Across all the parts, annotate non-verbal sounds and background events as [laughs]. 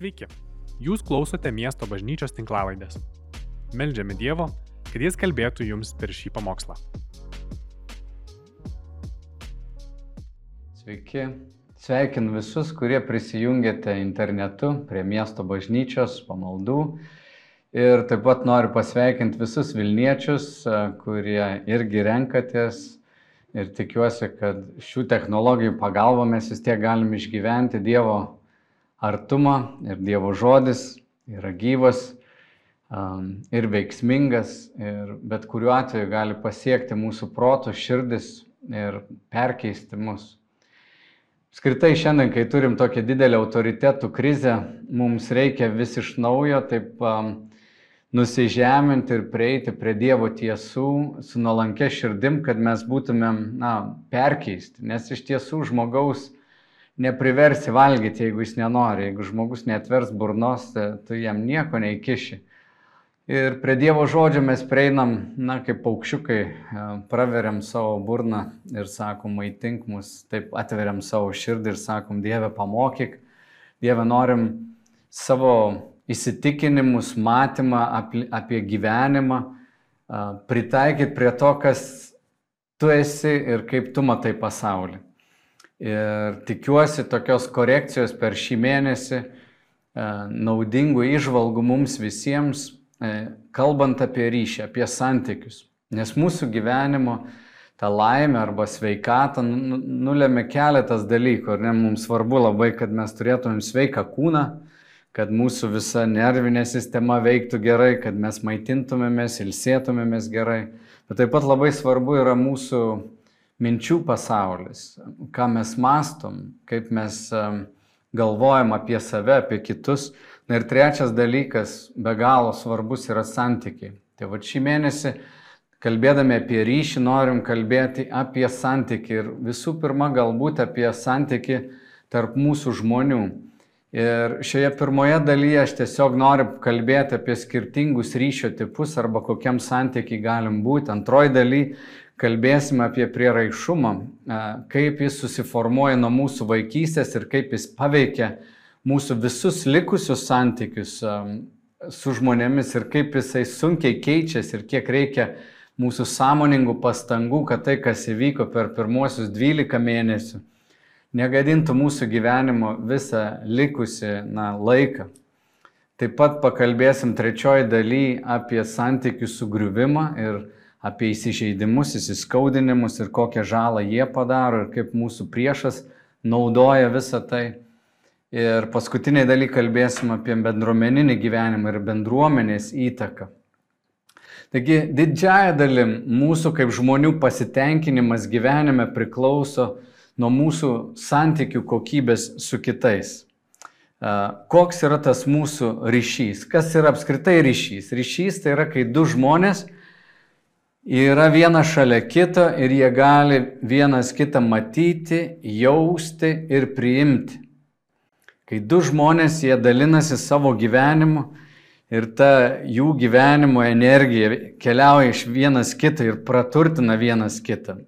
Sveiki, jūs klausote miesto bažnyčios tinklavaidės. Meldžiame Dievo, kad Jis kalbėtų jums per šį pamokslą. Sveiki, sveikinu visus, kurie prisijungėte internetu prie miesto bažnyčios pamaldų. Ir taip pat noriu pasveikinti visus Vilniečius, kurie irgi renkatės. Ir tikiuosi, kad šių technologijų pagalba mes vis tiek galim išgyventi Dievo artumą ir Dievo žodis yra gyvas ir veiksmingas ir bet kuriuo atveju gali pasiekti mūsų protų, širdis ir perkeisti mus. Skritai šiandien, kai turim tokią didelę autoritetų krizę, mums reikia vis iš naujo taip um, nusižeminti ir prieiti prie Dievo tiesų su nuolankė širdim, kad mes būtumėm na, perkeisti. Nes iš tiesų žmogaus nepriversi valgyti, jeigu jis nenori. Jeigu žmogus netvers burnos, tai tu jam nieko neįkiši. Ir prie Dievo žodžio mes prieinam, na, kaip paukščiukai, praveriam savo burną ir sakom, maitink mus, taip atveriam savo širdį ir sakom, Dieve pamokyk, Dieve norim savo įsitikinimus, matymą apie gyvenimą pritaikyti prie to, kas tu esi ir kaip tu matai pasaulį. Ir tikiuosi tokios korekcijos per šį mėnesį, naudingų išvalgų mums visiems, kalbant apie ryšį, apie santykius. Nes mūsų gyvenimo ta laimė arba sveikata nu, nu, nulėmė keletas dalykų. Ir ne, mums svarbu labai, kad mes turėtumėm sveiką kūną, kad mūsų visa nervinė sistema veiktų gerai, kad mes maitintumėmės, ilsėtumėmės gerai. Bet taip pat labai svarbu yra mūsų minčių pasaulis, ką mes mastom, kaip mes galvojam apie save, apie kitus. Na ir trečias dalykas, be galo svarbus yra santykiai. Tai va šį mėnesį, kalbėdami apie ryšį, norim kalbėti apie santykių ir visų pirma galbūt apie santykių tarp mūsų žmonių. Ir šioje pirmoje dalyje aš tiesiog noriu kalbėti apie skirtingus ryšio tipus arba kokiam santykiai galim būti. Antroji daly kalbėsime apie prieraišumą, kaip jis susiformuoja nuo mūsų vaikystės ir kaip jis paveikia mūsų visus likusius santykius su žmonėmis ir kaip jisai sunkiai keičiasi ir kiek reikia mūsų sąmoningų pastangų, kad tai, kas įvyko per pirmuosius 12 mėnesių, negadintų mūsų gyvenimo visą likusi na, laiką. Taip pat pakalbėsim trečioji daly apie santykių sugriuvimą ir apie įsižeidimus, įsiskaudinimus ir kokią žalą jie padaro ir kaip mūsų priešas naudoja visą tai. Ir paskutiniai daly kalbėsim apie bendruomeninį gyvenimą ir bendruomenės įtaką. Taigi didžiaja dalim mūsų kaip žmonių pasitenkinimas gyvenime priklauso nuo mūsų santykių kokybės su kitais. Koks yra tas mūsų ryšys? Kas yra apskritai ryšys? Ryšys tai yra, kai du žmonės yra viena šalia kito ir jie gali vienas kitą matyti, jausti ir priimti. Kai du žmonės jie dalinasi savo gyvenimu ir ta jų gyvenimo energija keliauja iš vienas kito ir praturtina vienas kitą.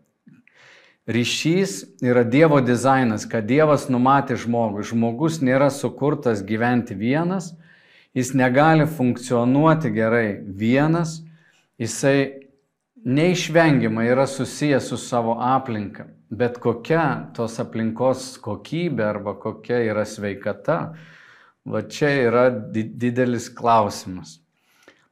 Ryšys yra Dievo dizainas, kad Dievas numatė žmogų. Žmogus nėra sukurtas gyventi vienas, jis negali funkcionuoti gerai vienas, jisai neišvengiamai yra susijęs su savo aplinka. Bet kokia tos aplinkos kokybė arba kokia yra sveikata, va čia yra didelis klausimas.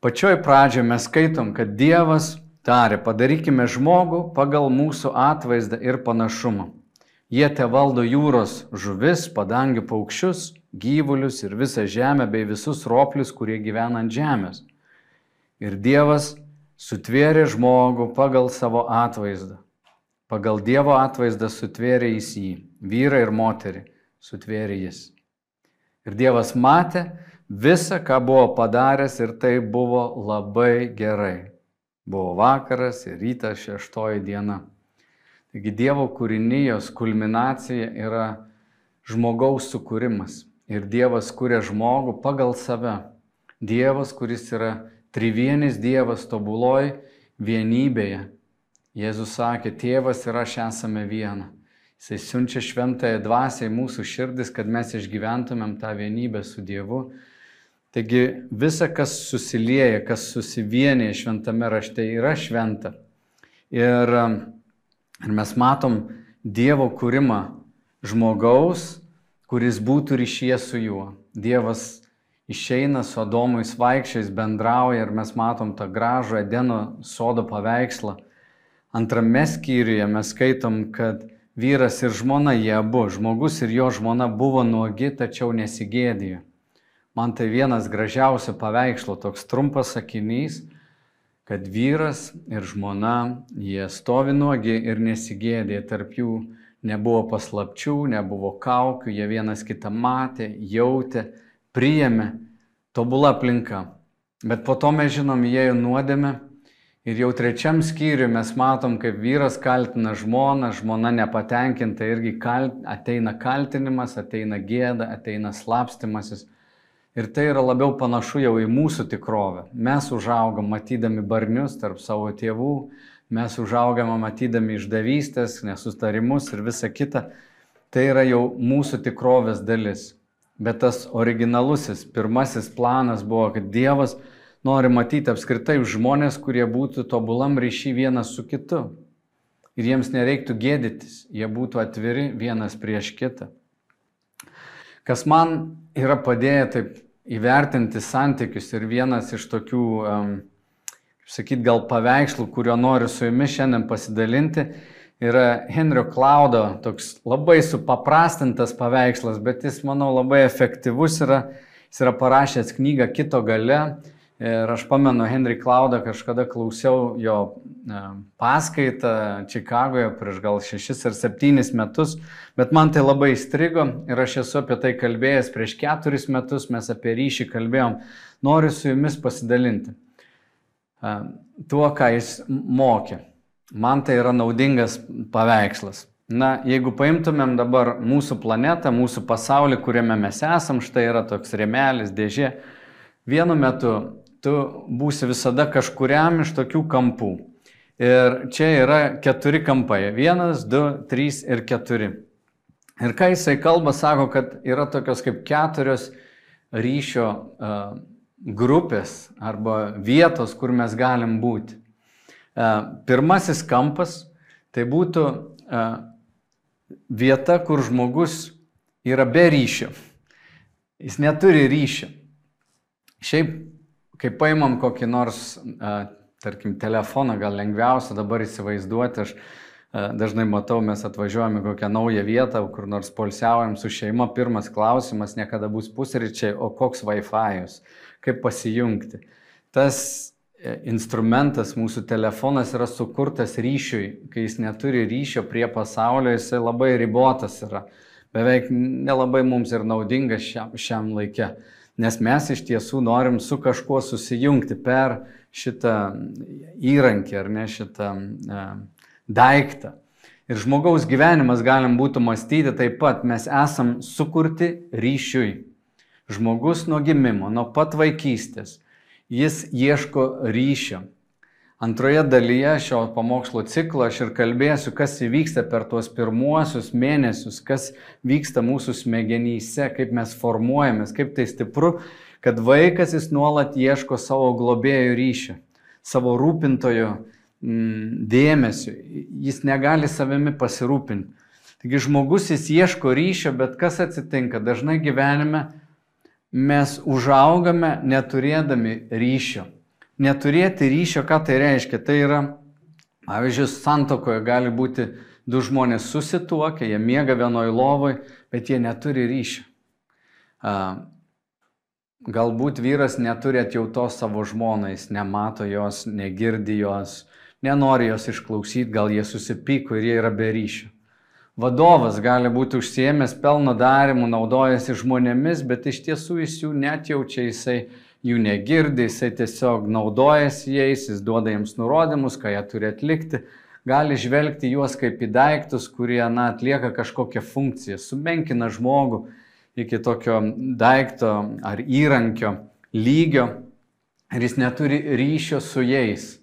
Pačioj pradžioje mes skaitom, kad Dievas tarė, padarykime žmogų pagal mūsų atvaizdą ir panašumą. Jie te valdo jūros žuvis, padangių paukščius, gyvulius ir visą žemę bei visus roplius, kurie gyvena ant žemės. Ir Dievas sutvėrė žmogų pagal savo atvaizdą. Pagal Dievo atvaizdą sutvėrė jis jį, vyrą ir moterį sutvėrė jis. Ir Dievas matė visą, ką buvo padaręs ir tai buvo labai gerai. Buvo vakaras ir rytas šeštoji diena. Taigi Dievo kūrinijos kulminacija yra žmogaus sukūrimas. Ir Dievas kūrė žmogų pagal save. Dievas, kuris yra trivienis Dievas tobuloj vienybėje. Jėzus sakė, tėvas ir aš esame viena. Jisai siunčia šventąją dvasę į mūsų širdis, kad mes išgyventumėm tą vienybę su Dievu. Taigi visa, kas susilieja, kas susivienyje šventame rašte, yra šventa. Ir, ir mes matom Dievo kūrimą žmogaus, kuris būtų ryšyje su juo. Dievas išeina su Adomu, jis vaikščiais bendrauja ir mes matom tą gražų Edeno sodo paveikslą. Antrame skyriuje mes skaitom, kad vyras ir žmona, jie abu, žmogus ir jo žmona buvo nuogi, tačiau nesigėdėjo. Man tai vienas gražiausių paveikslų, toks trumpas sakinys, kad vyras ir žmona, jie stovi nuogi ir nesigėdė, tarp jų nebuvo paslapčių, nebuvo kaukių, jie vienas kitą matė, jautė, priėmė, tobula aplinka. Bet po to mes žinom, jie jau nuodėmė Ir jau trečiam skyriui mes matom, kaip vyras kaltina žmoną, žmona nepatenkinta irgi kalt, ateina kaltinimas, ateina gėda, ateina slapstimasis. Ir tai yra labiau panašu jau į mūsų tikrovę. Mes užaugam matydami barnius tarp savo tėvų, mes užaugam matydami išdavystės, nesustarimus ir visa kita. Tai yra jau mūsų tikrovės dalis. Bet tas originalusis, pirmasis planas buvo, kad Dievas nori matyti apskritai žmonės, kurie būtų tobulam ryšy vienas su kitu. Ir jiems nereiktų gėdytis, jie būtų atviri vienas prieš kitą. Kas man yra padėję taip įvertinti santykius ir vienas iš tokių, um, sakyt, gal paveikslų, kurio noriu su jumis šiandien pasidalinti, yra Henrio Klaudo toks labai supaprastintas paveikslas, bet jis, manau, labai efektyvus yra. Jis yra parašęs knygą kito gale Ir aš pamenu Henry Klaudą, kažkada klausiau jo e, paskaitą Čikagoje prieš gal šešis ar septynis metus, bet man tai labai įstrigo ir aš esu apie tai kalbėjęs prieš keturis metus, mes apie ryšį kalbėjom. Noriu su jumis pasidalinti e, tuo, ką jis mokė. Man tai yra naudingas paveikslas. Na, jeigu paimtumėm dabar mūsų planetą, mūsų pasaulį, kuriame mes esam, štai yra toks remelis, dėžė, vienu metu tu būsi visada kažkuriam iš tokių kampų. Ir čia yra keturi kampai. Vienas, du, trys ir keturi. Ir ką jisai kalba, sako, kad yra tokios kaip keturios ryšio uh, grupės arba vietos, kur mes galim būti. Uh, pirmasis kampas tai būtų uh, vieta, kur žmogus yra be ryšio. Jis neturi ryšio. Šiaip kai paimam kokį nors, tarkim, telefoną, gal lengviausia dabar įsivaizduoti, aš dažnai matau, mes atvažiuojame kokią naują vietą, kur nors polsiaujam su šeima, pirmas klausimas niekada bus pusryčiai, o koks Wi-Fi'us, kaip pasijungti. Tas e, instrumentas, mūsų telefonas yra sukurtas ryšiui, kai jis neturi ryšio prie pasaulio, jisai labai ribotas yra, beveik nelabai mums ir naudingas šiam, šiam laikė nes mes iš tiesų norim su kažkuo susijungti per šitą įrankį ar ne šitą e, daiktą. Ir žmogaus gyvenimas galim būtų mąstyti taip pat, mes esam sukurti ryšiui. Žmogus nuo gimimo, nuo pat vaikystės, jis ieško ryšio. Antroje dalyje šio pamokslo ciklo aš ir kalbėsiu, kas įvyksta per tuos pirmuosius mėnesius, kas vyksta mūsų smegenyse, kaip mes formuojamės, kaip tai stipru, kad vaikas jis nuolat ieško savo globėjų ryšio, savo rūpintojo mm, dėmesio, jis negali savimi pasirūpinti. Taigi žmogus jis ieško ryšio, bet kas atsitinka? Dažnai gyvenime mes užaugame neturėdami ryšio neturėti ryšio, ką tai reiškia? Tai yra, pavyzdžiui, santokoje gali būti du žmonės susituokę, jie miega vienoj lovoj, bet jie neturi ryšio. Galbūt vyras neturi atjautos savo žmonai, jis nemato jos, negirdi jos, nenori jos išklausyti, gal jie susipyko ir jie yra be ryšio. Vadovas gali būti užsiemęs pelno darimu, naudojasi žmonėmis, bet iš tiesų jis jų net jaučia, jisai jų negirdi, jisai tiesiog naudojasi jais, jis duoda jiems nurodymus, ką jie turi atlikti, gali žvelgti juos kaip į daiktus, kurie na, atlieka kažkokią funkciją, sumenkina žmogų iki tokio daikto ar įrankio lygio ir jis neturi ryšio su jais.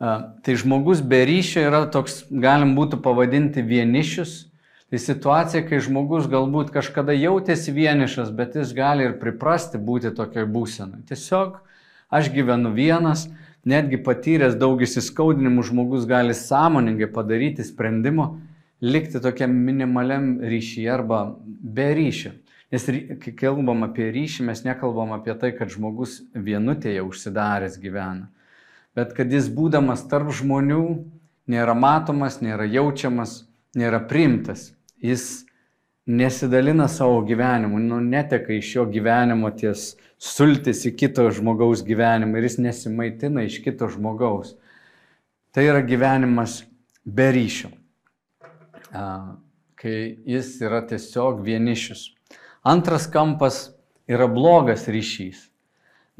Tai žmogus be ryšio yra toks, galim būtų pavadinti vienišius, Tai situacija, kai žmogus galbūt kažkada jautėsi vienišas, bet jis gali ir priprasti būti tokioj būsenai. Tiesiog aš gyvenu vienas, netgi patyręs daug įsiskaudinimų žmogus gali sąmoningai padaryti sprendimą likti tokiam minimaliam ryšyje arba be ryšio. Nes kai kalbam apie ryšį, mes nekalbam apie tai, kad žmogus vienutėje užsidaręs gyvena, bet kad jis būdamas tarp žmonių nėra matomas, nėra jaučiamas, nėra primtas jis nesidalina savo gyvenimu, nu, neteka iš jo gyvenimo ties sultis į kito žmogaus gyvenimą ir jis nesimaitina iš kito žmogaus. Tai yra gyvenimas be ryšio, kai jis yra tiesiog vienišius. Antras kampas yra blogas ryšys.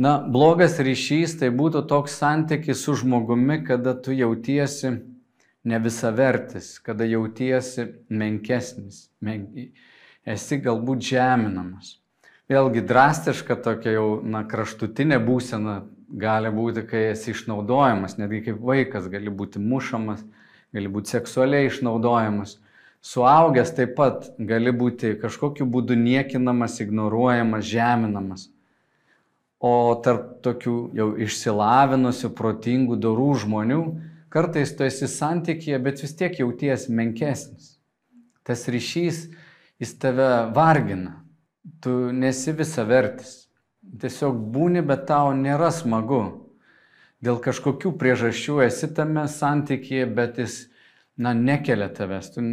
Na, blogas ryšys tai būtų toks santykis su žmogumi, kada tu jautiesi ne visavertis, kada jautiesi menkesnis, men... esi galbūt žeminamas. Vėlgi drastiška tokia jau na, kraštutinė būsena gali būti, kai esi išnaudojamas, netgi kaip vaikas gali būti mušamas, gali būti seksualiai išnaudojamas. Suaugęs taip pat gali būti kažkokiu būdu niekinamas, ignoruojamas, žeminamas. O tarp tokių jau išsilavinusių, protingų, dorų žmonių Kartais tu esi santykėje, bet vis tiek jauties menkesnis. Tas ryšys, jis tave vargina. Tu nesi visavertis. Tiesiog būni, bet tau nėra smagu. Dėl kažkokių priežasčių esi tame santykėje, bet jis, na, nekelia tavęs. Tu,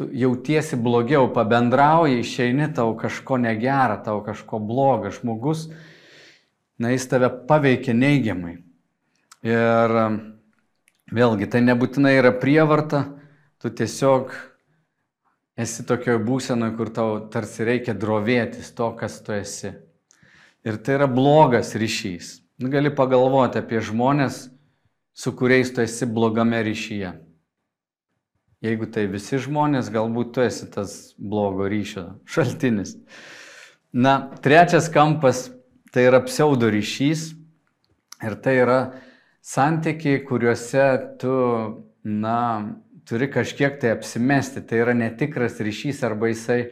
tu jautiesi blogiau, pabendrauji, išeini, tau kažko negera, tau kažko bloga. Žmogus, na, jis tave paveikia neigiamai. Ir um, vėlgi, tai nebūtinai yra prievarta, tu tiesiog esi tokioje būsenoje, kur tau tarsi reikia drovėtis to, kas tu esi. Ir tai yra blogas ryšys. Nu, gali pagalvoti apie žmonės, su kuriais tu esi blogame ryšyje. Jeigu tai visi žmonės, galbūt tu esi tas blogo ryšio šaltinis. Na, trečias kampas tai yra pseudo ryšys. Ir tai yra santykiai, kuriuose tu, na, turi kažkiek tai apsimesti, tai yra netikras ryšys arba jisai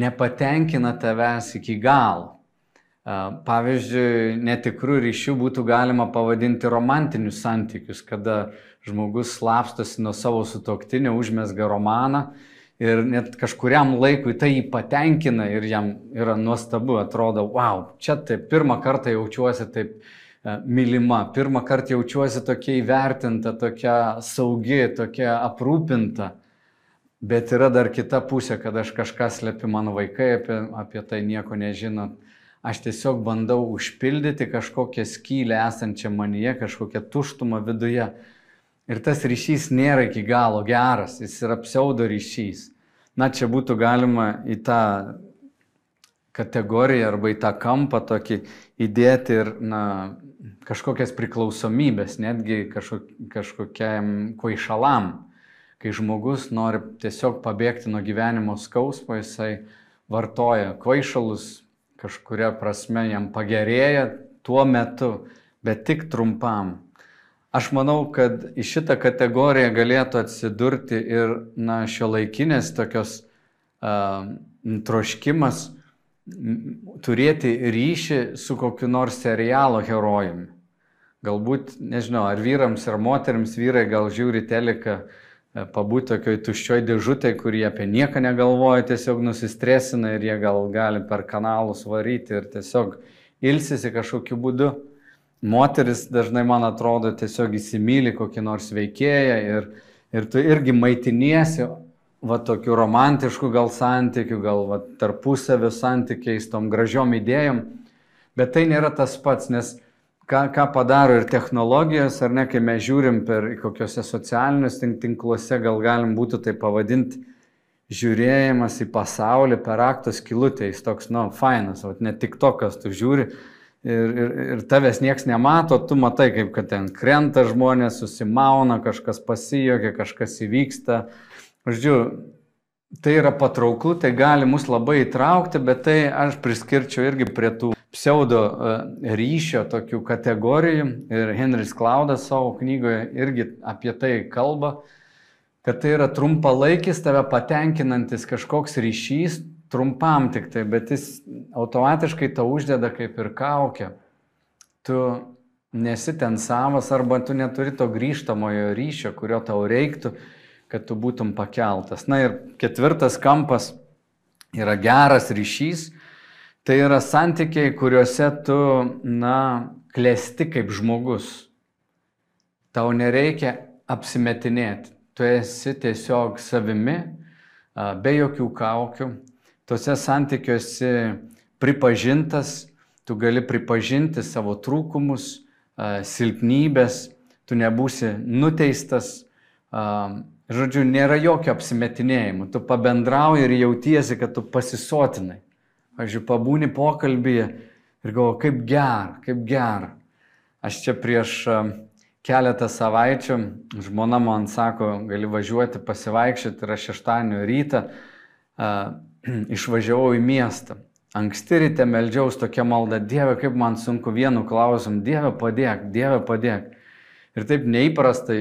nepatenkina tavęs iki galo. Pavyzdžiui, netikrų ryšių būtų galima pavadinti romantinius santykius, kada žmogus slapstosi nuo savo sutoktinio, užmesga romaną ir net kažkuriam laikui tai jį patenkina ir jam yra nuostabu, atrodo, wow, čia taip pirmą kartą jaučiuosi taip E, mylima. Pirmą kartą jaučiuosi tokia įvertinta, tokia saugi, tokia aprūpinta. Bet yra dar kita pusė, kad aš kažką slepiu, mano vaikai apie, apie tai nieko nežino. Aš tiesiog bandau užpildyti kažkokią skylę esančią manyje, kažkokią tuštumą viduje. Ir tas ryšys nėra iki galo geras, jis yra pseudo ryšys. Na, čia būtų galima į tą kategoriją arba į tą kampą tokį įdėti ir, na, kažkokias priklausomybės, netgi kažkok, kažkokiam kvaišalam. Kai žmogus nori tiesiog pabėgti nuo gyvenimo skausmo, jisai vartoja kvaišalus, kažkuria prasme jam pagerėja tuo metu, bet tik trumpam. Aš manau, kad į šitą kategoriją galėtų atsidurti ir na, šio laikinės tokios uh, troškimas turėti ryšį su kokiu nors serialo herojumi. Galbūt, nežinau, ar vyrams, ar moteriams vyrai gal žiūri teleką, e, pabūti tokioj tuščioj dėžutėje, kurie apie nieką negalvoja, tiesiog nusistresina ir jie gal gali per kanalus varyti ir tiesiog ilsisi kažkokiu būdu. Moteris dažnai, man atrodo, tiesiog įsimylį kokį nors veikėją ir, ir tu irgi maitiniesi, va tokių romantiškų gal santykių, gal va, tarpusavio santykiais, tom gražiom idėjom, bet tai nėra tas pats, nes ką, ką padaro ir technologijos, ar ne, kai mes žiūrim per kokiuose socialiniuose tinkluose, gal galim būtų tai pavadinti žiūrėjimas į pasaulį per akto skilutę, jis toks, nu, fainas, o ne tik to, kas tu žiūri ir, ir, ir tavęs nieks nemato, tu matai, kaip kad ten krenta žmonės, susimauna, kažkas pasijokia, kažkas įvyksta. Žodžiu, tai yra patrauklu, tai gali mus labai įtraukti, bet tai aš priskirčiau irgi prie tų pseudo e, ryšio tokių kategorijų ir Henris Klaudas savo knygoje irgi apie tai kalba. kad tai yra trumpalaikis tave patenkinantis kažkoks ryšys, trumpam tik tai, bet jis automatiškai tau uždeda kaip ir kaukę. Tu nesi ten savas arba tu neturi to grįžtamojo ryšio, kurio tau reiktų, kad tu būtum pakeltas. Na ir ketvirtas kampas yra geras ryšys. Tai yra santykiai, kuriuose tu, na, klesti kaip žmogus. Tau nereikia apsimetinėti. Tu esi tiesiog savimi, be jokių kaukių. Tuose santykiuose pripažintas, tu gali pripažinti savo trūkumus, silpnybės, tu nebūsi nuteistas. Žodžiu, nėra jokio apsimetinėjimo. Tu pabendrauji ir jautiesi, kad tu pasisotinai. Pavyzdžiui, pabūni pokalbėje ir galvoju, kaip gera, kaip gera. Aš čia prieš keletą savaičių žmona man sako, gali važiuoti pasivaikščioti ir aš šeštadienio rytą [clears throat] išvažiavau į miestą. Anksti ryte melžiaus tokia malda, Dieve, kaip man sunku vienu klausimu, Dieve padėk, Dieve padėk. Ir taip neįprastai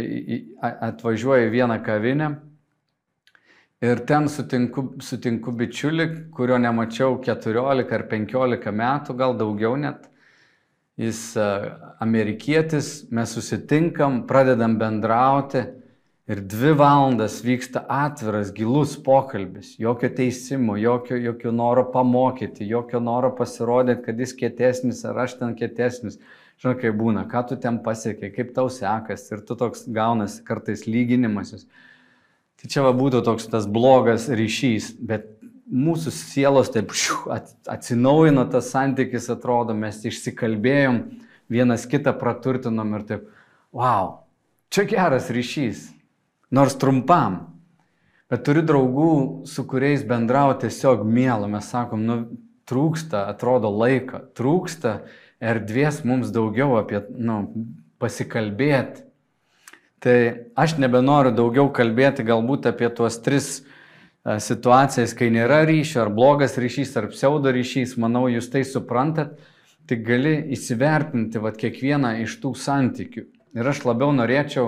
atvažiuoju į vieną kavinę ir ten sutinku, sutinku bičiulį, kurio nemačiau 14 ar 15 metų, gal daugiau net. Jis amerikietis, mes susitinkam, pradedam bendrauti Ir dvi valandas vyksta atviras, gilus pokalbis, jokio teisimo, jokio, jokio noro pamokyti, jokio noro pasirodyti, kad jis kietesnis ar aš ten kietesnis. Žinai, kaip būna, ką tu ten pasiekiai, kaip tau sekas ir tu toks gaunasi kartais lyginimasis. Tai čia va būtų toks tas blogas ryšys, bet mūsų sielos taip šiu, atsinaujino tas santykis, atrodo, mes išsikalbėjom, vienas kitą praturtinom ir taip, wow, čia geras ryšys nors trumpam. Bet turiu draugų, su kuriais bendrauti tiesiog mėla. Mes sakom, nu, trūksta, atrodo, laiko, trūksta erdvės mums daugiau apie, nu, pasikalbėti. Tai aš nebenoriu daugiau kalbėti galbūt apie tuos tris e, situacijas, kai nėra ryšio, ar blogas ryšys, ar pseudo ryšys, manau, jūs tai suprantat, tik gali įsivertinti vat, kiekvieną iš tų santykių. Ir aš labiau norėčiau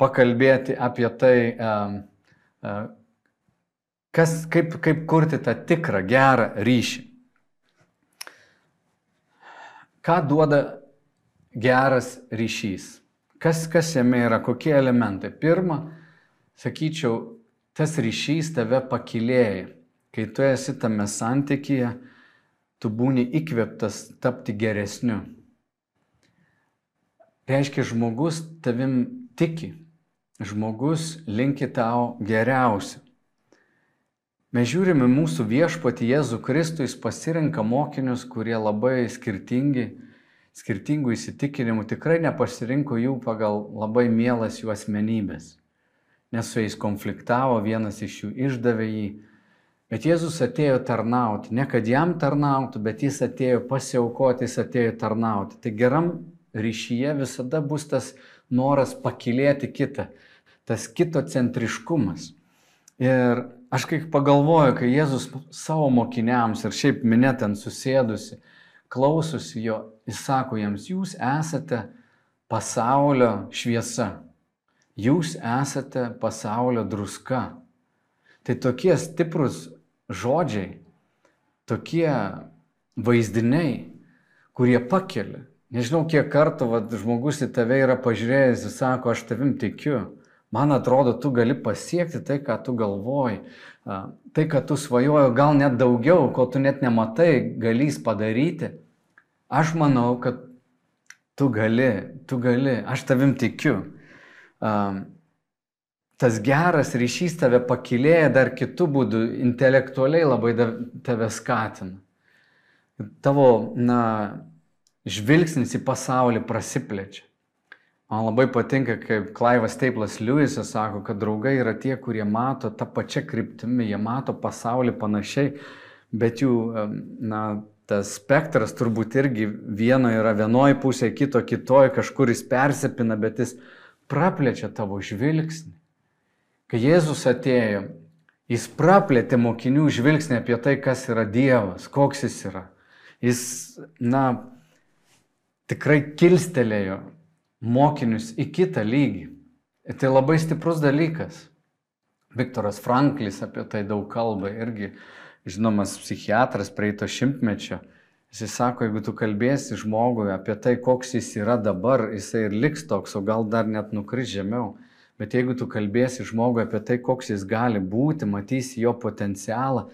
pakalbėti apie tai, kas, kaip, kaip kurti tą tikrą, gerą ryšį. Ką duoda geras ryšys? Kas, kas jame yra, kokie elementai? Pirma, sakyčiau, tas ryšys tave pakilėja. Kai tu esi tame santykyje, tu būni įkvėptas tapti geresniu. Reiškia, žmogus tavim tiki, žmogus linki tau geriausio. Mes žiūrime mūsų viešpati Jėzų Kristų, jis pasirenka mokinius, kurie labai skirtingi, skirtingų įsitikinimų, tikrai nepasirinko jų pagal labai mielas jų asmenybės. Nes su jais konfliktavo, vienas iš jų išdavė jį. Bet Jėzus atėjo tarnauti, ne kad jam tarnautų, bet jis atėjo pasiaukoti, jis atėjo tarnauti. Tai geram ryšyje visada bus tas noras pakilėti kitą, tas kito centriškumas. Ir aš kai pagalvoju, kai Jėzus savo mokiniams ir šiaip minėtent susėdusi, klausosi jo, jis sako jiems, jūs esate pasaulio šviesa, jūs esate pasaulio druska. Tai tokie stiprus žodžiai, tokie vaizdiniai, kurie pakelia. Nežinau, kiek kartų vat, žmogus į tave yra pažiūrėjęs ir sako, aš tavim tikiu. Man atrodo, tu gali pasiekti tai, ką tu galvoji. Tai, ką tu svajoji, gal net daugiau, ko tu net nematai, galys padaryti. Aš manau, kad tu gali, tu gali, aš tavim tikiu. Tas geras ryšys tave pakilėja dar kitų būdų, intelektualiai labai tave skatina. Tavo, na, žvilgsnis į pasaulį prasiplečia. Man labai patinka, kaip Klaivas Teiplas Liujisas sako, kad draugai yra tie, kurie mato tą pačią kryptimį, jie mato pasaulį panašiai, bet jų, na, tas spektras turbūt irgi vieno yra vienoje pusėje, kito kitoje, kažkur jis persipina, bet jis praplečia tavo žvilgsnį. Kai Jėzus atėjo, jis praplėtė mokinių žvilgsnį apie tai, kas yra Dievas, koks jis yra. Jis, na, tikrai kilstelėjo mokinius į kitą lygį. Ir tai labai stiprus dalykas. Viktoras Franklis apie tai daug kalba, irgi žinomas psichiatras praeito šimtmečio. Jisai sako, jeigu tu kalbėsi žmogui apie tai, koks jis yra dabar, jisai ir liks toks, o gal dar net nukris žemiau. Bet jeigu tu kalbėsi žmogui apie tai, koks jis gali būti, matysi jo potencialą,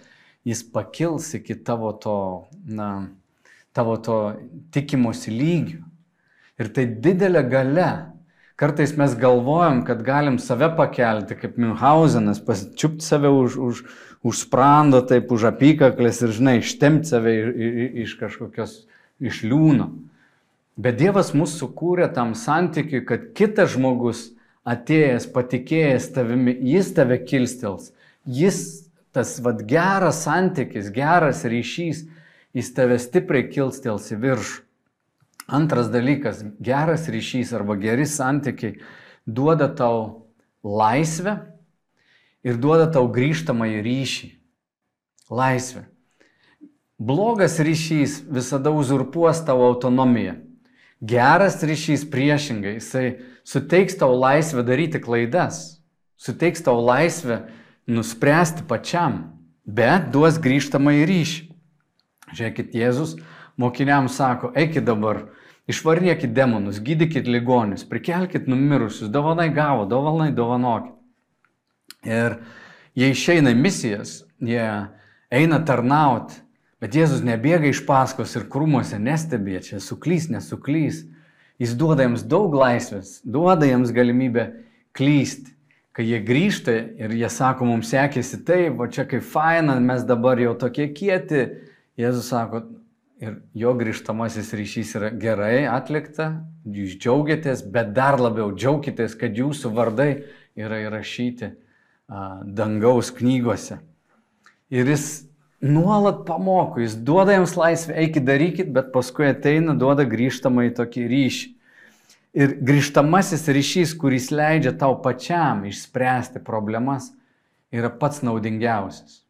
jis pakils iki tavo to, na, tavo to tikimosi lygių. Ir tai didelė gale. Kartais mes galvojam, kad galim save pakelti, kaip Münchhausenas, pasičiupti save už, už, už sprando, taip už apykaklės ir, žinai, ištemti save iš kažkokios, iš liūno. Bet Dievas mus sukūrė tam santykiui, kad kitas žmogus atėjęs, patikėjęs tavimi, jis tave kilstels. Jis, tas vad geras santykis, geras ryšys, jis tave stipriai kilstels į viršų. Antras dalykas, geras ryšys arba geri santykiai duoda tau laisvę ir duoda tau grįžtamą į ryšį. Laisvę. Blogas ryšys visada uzurpuos tavo autonomiją. Geras ryšys priešingai, jisai suteiks tau laisvę daryti klaidas, suteiks tau laisvę nuspręsti pačiam, bet duos grįžtamą į ryšį. Žiūrėkit, Jėzus mokiniams sako, eikit dabar, išvarykit demonus, gydykit ligonius, prikelkit numirusius, dovanai gavo, dovanai dovanokit. Ir jie išeina į misijas, jie eina tarnauti, bet Jėzus nebėga iš paskos ir krūmuose nestebė, čia suklys, nesuklys. Jis duoda jiems daug laisvės, duoda jiems galimybę klysti. Kai jie grįžta ir jie sako, mums sekėsi taip, o čia kaip faina, mes dabar jau tokie kieti, Jėzus sako, ir jo grįžtamasis ryšys yra gerai atlikta, jūs džiaugiatės, bet dar labiau džiaukitės, kad jūsų vardai yra įrašyti dangaus knygose. Ir jis nuolat pamoko, jis duoda jiems laisvę, eikit darykit, bet paskui ateina, duoda grįžtamą į tokį ryšį. Ir grįžtamasis ryšys, kuris leidžia tau pačiam išspręsti problemas, yra pats naudingiausias.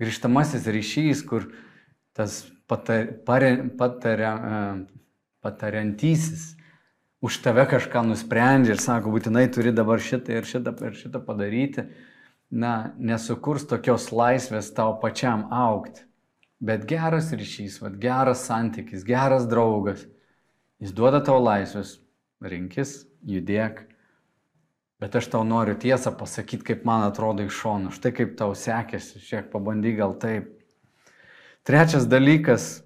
Grįžtamasis ryšys, kur tas patar, pare, pataria, e, patariantysis už tave kažką nusprendžia ir sako, būtinai turi dabar šitą ir šitą ir šitą padaryti, na, nesukurs tokios laisvės tau pačiam aukti. Bet geras ryšys, vat, geras santykis, geras draugas, jis duoda tau laisvės, rinkis, judėk. Bet aš tau noriu tiesą pasakyti, kaip man atrodo iš šono. Štai kaip tau sekėsi, šiek pabandyk gal taip. Trečias dalykas,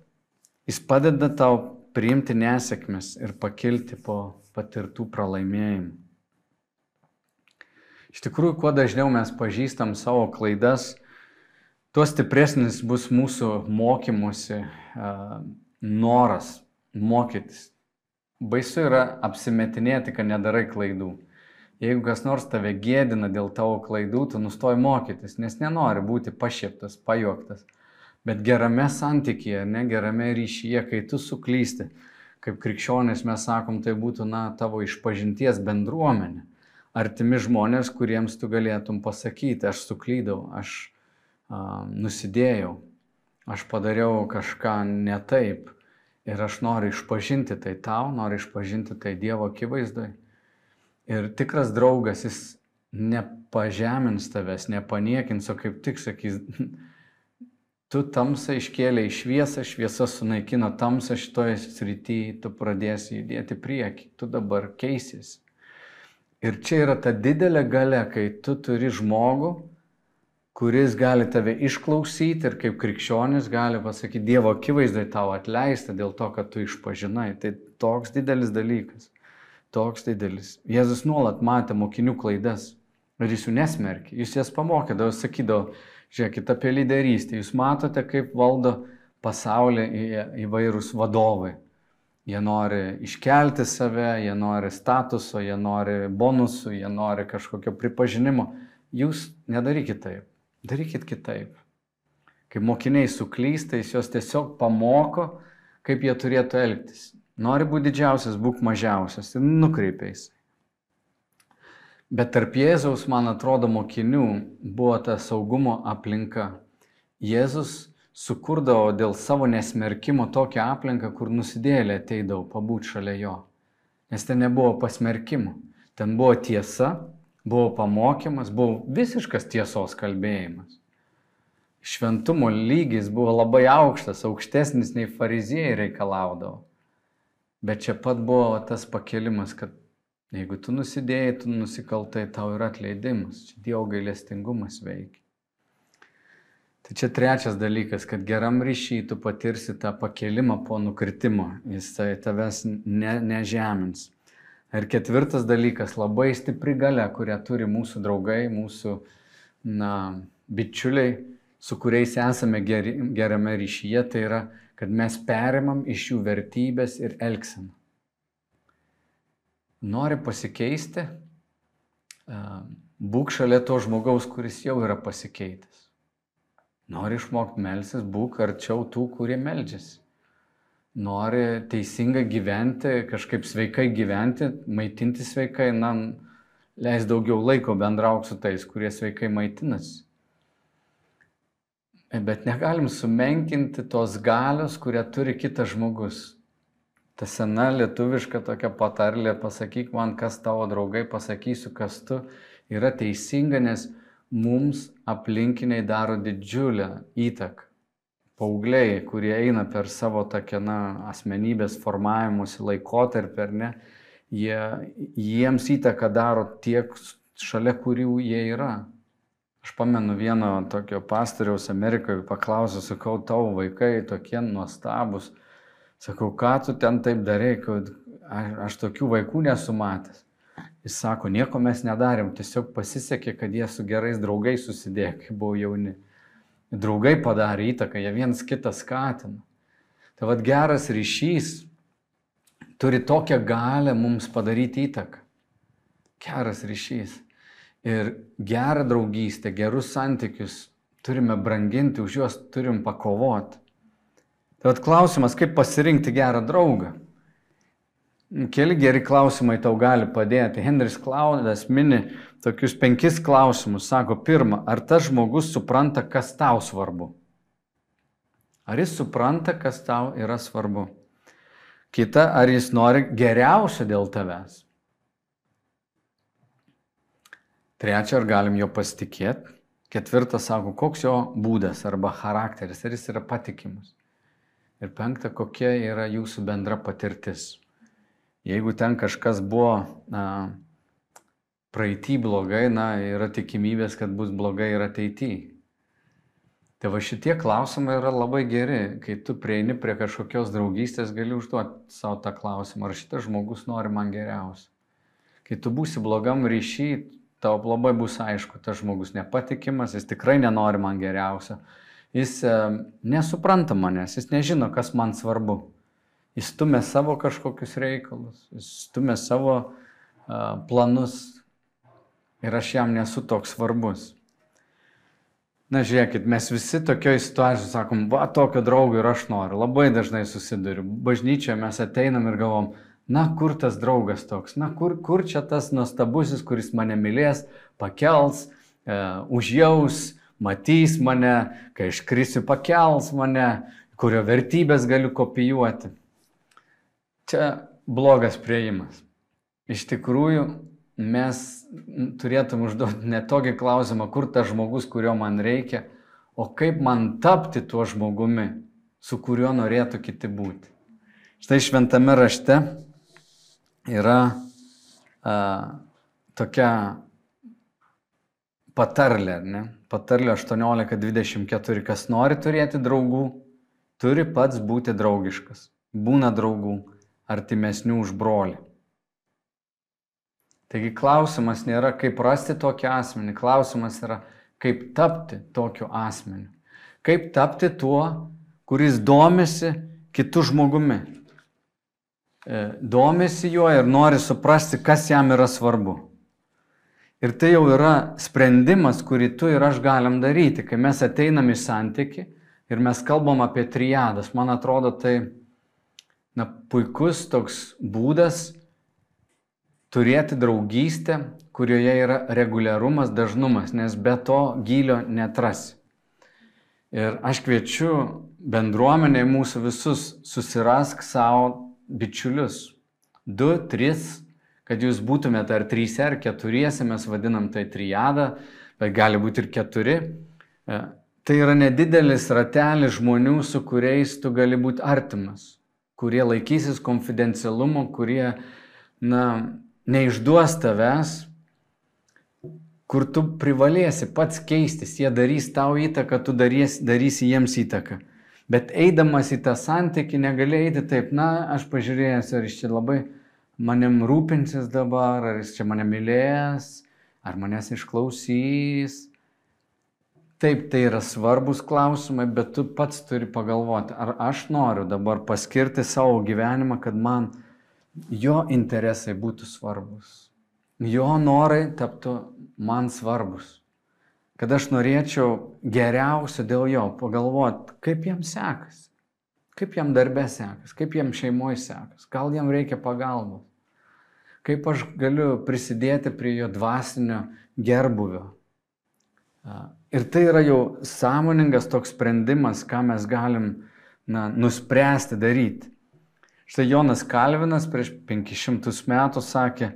jis padeda tau priimti nesėkmes ir pakilti po patirtų pralaimėjimų. Iš tikrųjų, kuo dažniau mes pažįstam savo klaidas, tuo stipresnis bus mūsų mokymosi uh, noras mokytis. Baisu yra apsimetinėti, kad nedarai klaidų. Jeigu kas nors tave gėdina dėl tavo klaidų, tu nustoji mokytis, nes nenori būti pašieptas, pajoktas bet gerame santykėje, ne gerame ryšyje, kai tu suklysti, kaip krikščionys mes sakom, tai būtų, na, tavo išpažinties bendruomenė. Artimi žmonės, kuriems tu galėtum pasakyti, aš suklydau, aš a, nusidėjau, aš padariau kažką ne taip ir aš noriu išpažinti tai tau, noriu išpažinti tai Dievo akivaizdai. Ir tikras draugas, jis nepažemins tavęs, nepaniekins, o kaip tik sakys, [laughs] tu tamsą iškėlė į šviesą, šviesa sunaikino tamsą šitoje srityje, tu pradėsi judėti prieki, tu dabar keisiesi. Ir čia yra ta didelė gale, kai tu turi žmogų, kuris gali tave išklausyti ir kaip krikščionis gali pasakyti, Dievo akivaizdai tau atleista dėl to, kad tu išpažinai. Tai toks didelis dalykas. Toks didelis. Jėzus nuolat matė mokinių klaidas ir jis jų nesmerkė. Jis jas pamokydavo, sakydavo, Žiūrėkit apie lyderystę. Jūs matote, kaip valdo pasaulį įvairūs vadovai. Jie nori iškelti save, jie nori statuso, jie nori bonusų, jie nori kažkokio pripažinimo. Jūs nedarykit taip. Darykit kitaip. Kai mokiniai suklysta, jis juos tiesiog pamoko, kaip jie turėtų elgtis. Nori būti didžiausias, būk mažiausias ir nukreipiais. Bet tarp Jėzaus, man atrodo, mokinių buvo ta saugumo aplinka. Jėzus sukurdavo dėl savo nesmerkimo tokią aplinką, kur nusidėlė ateidavo pabūti šalia jo. Nes ten nebuvo pasmerkimo. Ten buvo tiesa, buvo pamokymas, buvo visiškas tiesos kalbėjimas. Šventumo lygis buvo labai aukštas, aukštesnis nei fariziejai reikalaudavo. Bet čia pat buvo tas pakelimas, kad jeigu tu nusidėjai, tu nusikaltai, tau yra atleidimas. Čia Dievo gailestingumas veikia. Tai čia trečias dalykas, kad geram ryšy tu patirsi tą pakelimą po nukritimo, jis tai tavęs ne, nežemins. Ir ketvirtas dalykas - labai stipri gale, kurią turi mūsų draugai, mūsų na, bičiuliai, su kuriais esame geri, gerame ryšyje, tai yra, kad mes perimam iš jų vertybės ir elgseną. Nori pasikeisti, būk šalia to žmogaus, kuris jau yra pasikeitęs. Nori išmokti melsis, būk arčiau tų, kurie melžiasi nori teisingai gyventi, kažkaip sveikai gyventi, maitinti sveikai, na, leis daugiau laiko bendrauk su tais, kurie sveikai maitinasi. Bet negalim sumenkinti tos galios, kurią turi kitas žmogus. Ta sena lietuviška tokia patarlė, pasakyk man, kas tavo draugai, pasakysiu, kas tu, yra teisinga, nes mums aplinkiniai daro didžiulę įtaką paaugliai, kurie eina per savo tokią, na, asmenybės formavimuose laikotarpį, ar ne, jie, jiems įtaką daro tiek šalia kurių jie yra. Aš pamenu vieno tokio pastoriaus Amerikoje, paklausiau, sakau, tavo vaikai tokie nuostabus. Sakau, ką tu ten taip darai, kad aš, tokių vaikų nesu matęs. Jis sako, nieko mes nedarėm, tiesiog pasisekė, kad jie su gerais draugais susidėjo, kai buvo jauni. Draugai padarė įtaką, jie viens kitą skatina. Tai vad geras ryšys turi tokią galę mums padaryti įtaką. Geras ryšys. Ir gerą draugystę, gerus santykius turime branginti, už juos turim pakovoti. Tai vad klausimas, kaip pasirinkti gerą draugą. Keli geri klausimai tau gali padėti. Henris Klaudas mini tokius penkis klausimus. Sako, pirmą, ar tas žmogus supranta, kas tau svarbu? Ar jis supranta, kas tau yra svarbu? Kita, ar jis nori geriausio dėl tavęs? Trečia, ar galim jo pasitikėti? Ketvirtas, sako, koks jo būdas arba charakteris, ar jis yra patikimas? Ir penkta, kokia yra jūsų bendra patirtis? Jeigu ten kažkas buvo na, praeitį blogai, na, yra tikimybės, kad bus blogai ir ateityje. Tai va šitie klausimai yra labai geri. Kai tu prieini prie kažkokios draugystės, gali užduoti savo tą klausimą, ar šitas žmogus nori man geriausia. Kai tu būsi blogam ryšy, tau labai bus aišku, tas žmogus nepatikimas, jis tikrai nenori man geriausio. Jis e, nesupranta manęs, jis nežino, kas man svarbu. Jis stumia savo kažkokius reikalus, jis stumia savo uh, planus ir aš jam nesu toks svarbus. Na žiūrėkit, mes visi tokioje situacijoje sakom, va, tokio draugo ir aš noriu, labai dažnai susiduriu. Bažnyčioje mes ateinam ir galvom, na kur tas draugas toks, na kur, kur čia tas nuostabusis, kuris mane mylės, pakels, e, užjaus, matys mane, kai iškrisiu pakels mane, kurio vertybės galiu kopijuoti. Čia blogas prieimas. Iš tikrųjų, mes turėtum užduoti ne tokį klausimą, kur tas žmogus, kurio man reikia, o kaip man tapti tuo žmogumi, su kuriuo norėtų kiti būti. Štai šventame rašte yra a, tokia patarlė, ne? Patarlė 18.24. Kas nori turėti draugų, turi pats būti draugiškas. Būna draugų artimesnių už brolį. Taigi klausimas nėra, kaip rasti tokį asmenį, klausimas yra, kaip tapti tokiu asmeniu. Kaip tapti tuo, kuris domisi kitų žmogumi. E, domisi juo ir nori suprasti, kas jam yra svarbu. Ir tai jau yra sprendimas, kurį tu ir aš galim daryti, kai mes ateinam į santyki ir mes kalbam apie triadas. Man atrodo, tai na, puikus toks būdas turėti draugystę, kurioje yra reguliarumas, dažnumas, nes be to gylio netrasi. Ir aš kviečiu bendruomenę mūsų visus susirask savo bičiulius. Du, tris, kad jūs būtumėte ar trysia, ar keturiesi, mes vadinam tai triadą, bet gali būti ir keturi. E, tai yra nedidelis ratelis žmonių, su kuriais tu gali būti artimas, kurie laikysis konfidencialumo, kurie, na, neišduos tavęs, kur tu privalėsi pats keistis, jie darys tau įtaką, tu darys, darysi jiems įtaką. Bet eidamas į tą santykį negali eiti taip, na, aš pažiūrėjęs, ar iš čia labai manim rūpinsis dabar, ar jis čia mane mylės, ar manęs išklausys. Taip, tai yra svarbus klausimai, bet tu pats turi pagalvoti, ar aš noriu dabar paskirti savo gyvenimą, kad man jo interesai būtų svarbus. Jo norai taptų man svarbus. Kad aš norėčiau geriausio dėl jo pagalvoti, kaip jam sekasi. Kaip jam darbė sekas, kaip jam šeimoje sekas, gal jam reikia pagalbos kaip aš galiu prisidėti prie jo dvasinio gerbuvio. Ir tai yra jau sąmoningas toks sprendimas, ką mes galim na, nuspręsti daryti. Štai Jonas Kalvinas prieš 500 metų sakė,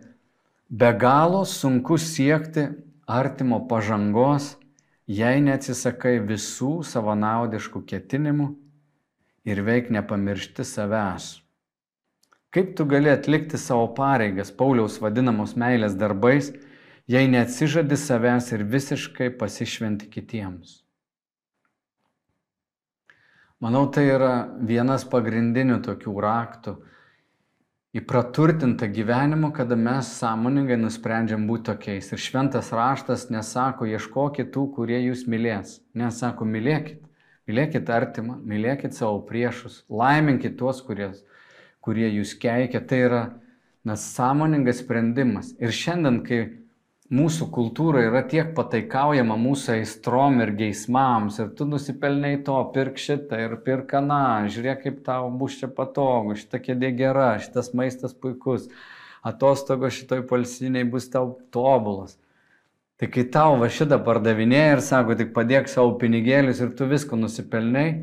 be galo sunku siekti artimo pažangos, jei neatsisakai visų savanaudiškų ketinimų ir veik nepamiršti savęs. Kaip tu gali atlikti savo pareigas Pauliaus vadinamos meilės darbais, jei neatsižadi savęs ir visiškai pasišventi kitiems? Manau, tai yra vienas pagrindinių tokių raktų į praturtintą gyvenimą, kada mes sąmoningai nusprendžiam būti tokiais. Ir šventas raštas nesako, ieškokit tų, kurie jūs mylės. Nesako, mylėkit. Mylėkit artimą, mylėkit savo priešus, laiminkit tuos, kurie kurie jūs keikia, tai yra na, sąmoningas sprendimas. Ir šiandien, kai mūsų kultūra yra tiek pataikaujama mūsų aistrom ir geismams, ir tu nusipelniai to, pirk šitą ir pirk aną, žiūrėk, kaip tau bus čia patogu, šita kėdė gera, šitas maistas puikus, atostogos šitoj palsiniai bus tau tobulas. Tai kai tau va šitą pardavinėja ir sako, tik padėk savo pinigėlius ir tu visko nusipelniai,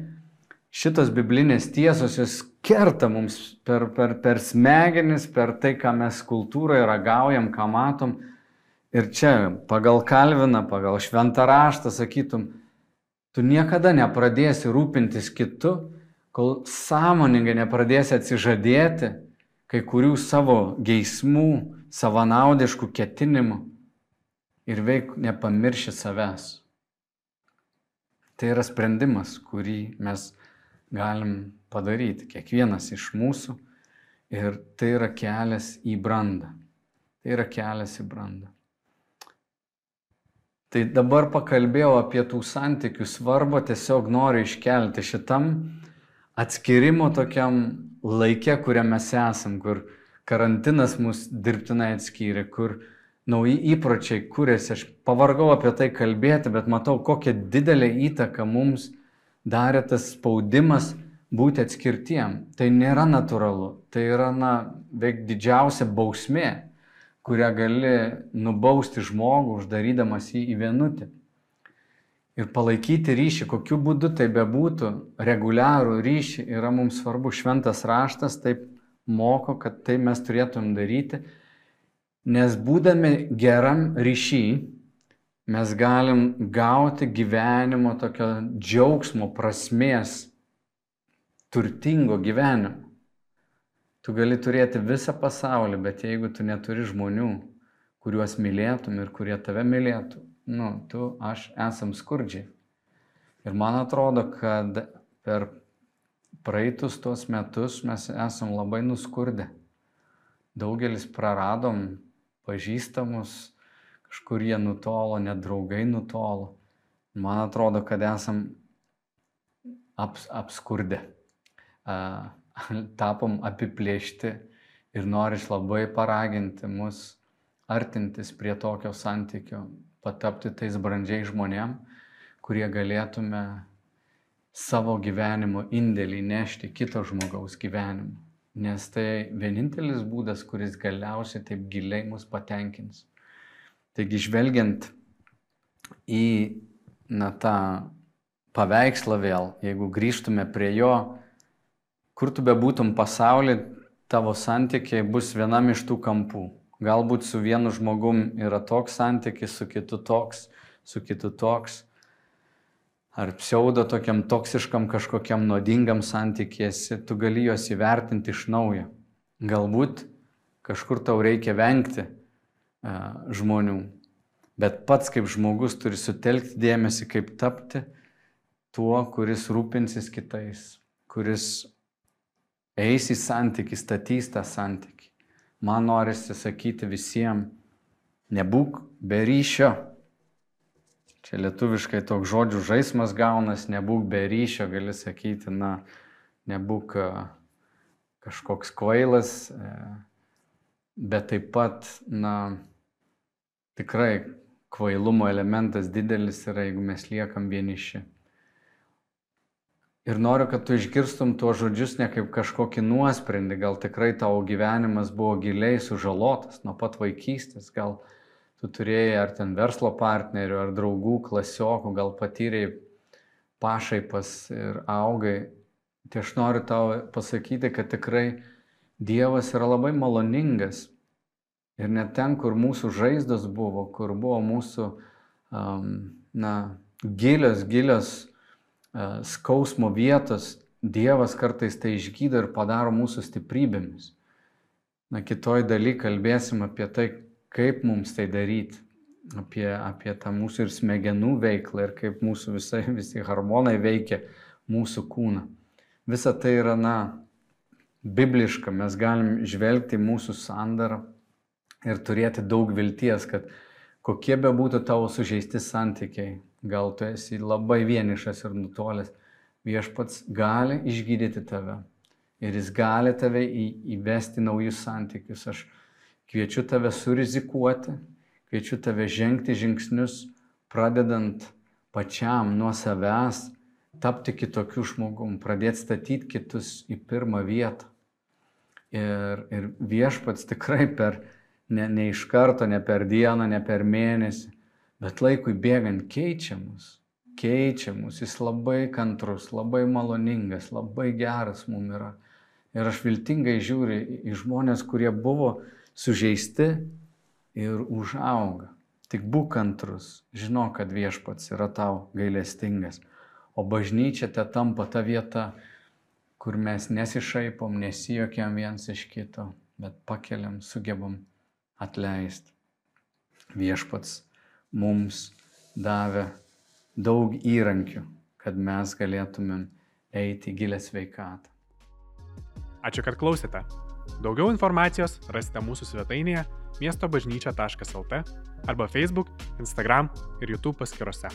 šitos biblinės tiesos jos kerta mums per, per, per smegenis, per tai, ką mes kultūroje ragaujam, ką matom. Ir čia pagal Kalviną, pagal šventą raštą sakytum, tu niekada nepradėsi rūpintis kitu, kol sąmoningai nepradėsi atsižadėti kai kurių savo geismų, savanaudiškų ketinimų ir veik nepamirši savęs. Tai yra sprendimas, kurį mes galim padaryti, kiekvienas iš mūsų. Ir tai yra kelias į brandą. Tai yra kelias į brandą. Tai dabar pakalbėjau apie tų santykių svarbą, tiesiog noriu iškelti šitam atskirimo tokiam laikė, kuriame mes esam, kur karantinas mus dirbtinai atskyrė, kur nauji įpročiai kūrėsi. Aš pavargau apie tai kalbėti, bet matau, kokią didelę įtaką mums darė tas spaudimas būti atskirtiem. Tai nėra natūralu, tai yra, na, veik didžiausia bausmė, kurią gali nubausti žmogų, uždarydamas jį į vienutę. Ir palaikyti ryšį, kokiu būdu tai bebūtų, reguliarų ryšį yra mums svarbu. Šventas raštas taip moko, kad tai mes turėtum daryti, nes būdami geram ryšį, mes galim gauti gyvenimo tokio džiaugsmo, prasmės, turtingo gyvenimo. Tu gali turėti visą pasaulį, bet jeigu tu neturi žmonių, kuriuos mylėtum ir kurie tave mylėtų, nu, tu, aš esam skurdžiai. Ir man atrodo, kad per praeitus tuos metus mes esam labai nuskurdę. Daugelis praradom pažįstamus, kažkur jie nutolo, net draugai nutolo. Man atrodo, kad esam aps, apskurdę, tapom apiplėšti ir noriš labai paraginti mus artintis prie tokio santykio, patapti tais brandžiai žmonėm, kurie galėtume savo gyvenimo indėlį nešti kito žmogaus gyvenimą. Nes tai vienintelis būdas, kuris galiausiai taip giliai mus patenkins. Taigi žvelgiant į na, tą paveikslą vėl, jeigu grįžtume prie jo, kur tu bebūtum pasaulyje, tavo santykiai bus vienam iš tų kampų, Galbūt su vienu žmogum yra toks santykis, su kitu toks, su kitu toks. Ar pseudo tokiam toksiškam kažkokiam nuodingam santykėsi, tu gali juos įvertinti iš naujo. Galbūt kažkur tau reikia vengti žmonių, bet pats kaip žmogus turi sutelkti dėmesį, kaip tapti tuo, kuris rūpinsis kitais, kuris eis į santykį, statys tą santykį man norisi sakyti visiems, nebūk be ryšio. Čia lietuviškai toks žodžių žaidimas gaunas, nebūk be ryšio, gali sakyti, na, nebūk kažkoks kvailas, bet taip pat, na, tikrai kvailumo elementas didelis yra, jeigu mes liekam vieniši. Ir noriu, kad tu išgirstum tuos žodžius ne kaip kažkokį nuosprendį, gal tikrai tavo gyvenimas buvo giliai sužalotas nuo pat vaikystės, gal tu turėjai ar ten verslo partnerių, ar draugų, klasiokų, gal patyrėjai pašaipas ir augai. Tai aš noriu tau pasakyti, kad tikrai Dievas yra labai maloningas. Ir net ten, kur mūsų žaizdos buvo, kur buvo mūsų, um, na, gilios, gilios E, skausmo vietos Dievas kartais tai išgydo ir padaro mūsų stiprybėmis. Na, kitoj daly kalbėsim apie tai, kaip mums tai daryti, apie, apie tą mūsų ir smegenų veiklą ir kaip mūsų visai, visi hormonai veikia mūsų kūną. Visa tai yra, na, bibliška, mes galim žvelgti mūsų sandarą ir turėti daug vilties, kad kokie be būtų tavo sužeisti santykiai, gal tu esi labai vienišas ir nutolęs, viešpats gali išgydyti tave ir jis gali tave į, įvesti naujus santykius. Aš kviečiu tave surizikuoti, kviečiu tave žengti žingsnius, pradedant pačiam nuo savęs, tapti kitokiu žmogum, pradėti statyti kitus į pirmą vietą. Ir, ir viešpats tikrai per, ne, ne iš karto, ne per dieną, ne per mėnesį, Bet laikui bėgant keičia mus, keičia mus, jis labai kantrus, labai maloningas, labai geras mums yra. Ir aš viltingai žiūriu į žmonės, kurie buvo sužeisti ir užauga. Tik būk kantrus, žinok, kad viešpats yra tau gailestingas. O bažnyčia te tampa ta vieta, kur mes nesišaipom, nesijokiam viens iš kito, bet pakeliam, sugebam atleisti. Viešpats mums davė daug įrankių, kad mes galėtumėm eiti į gilę sveikatą. Ačiū, kad klausėte. Daugiau informacijos rasite mūsų svetainėje miestobažnyčia.lt arba Facebook, Instagram ir YouTube paskiruose.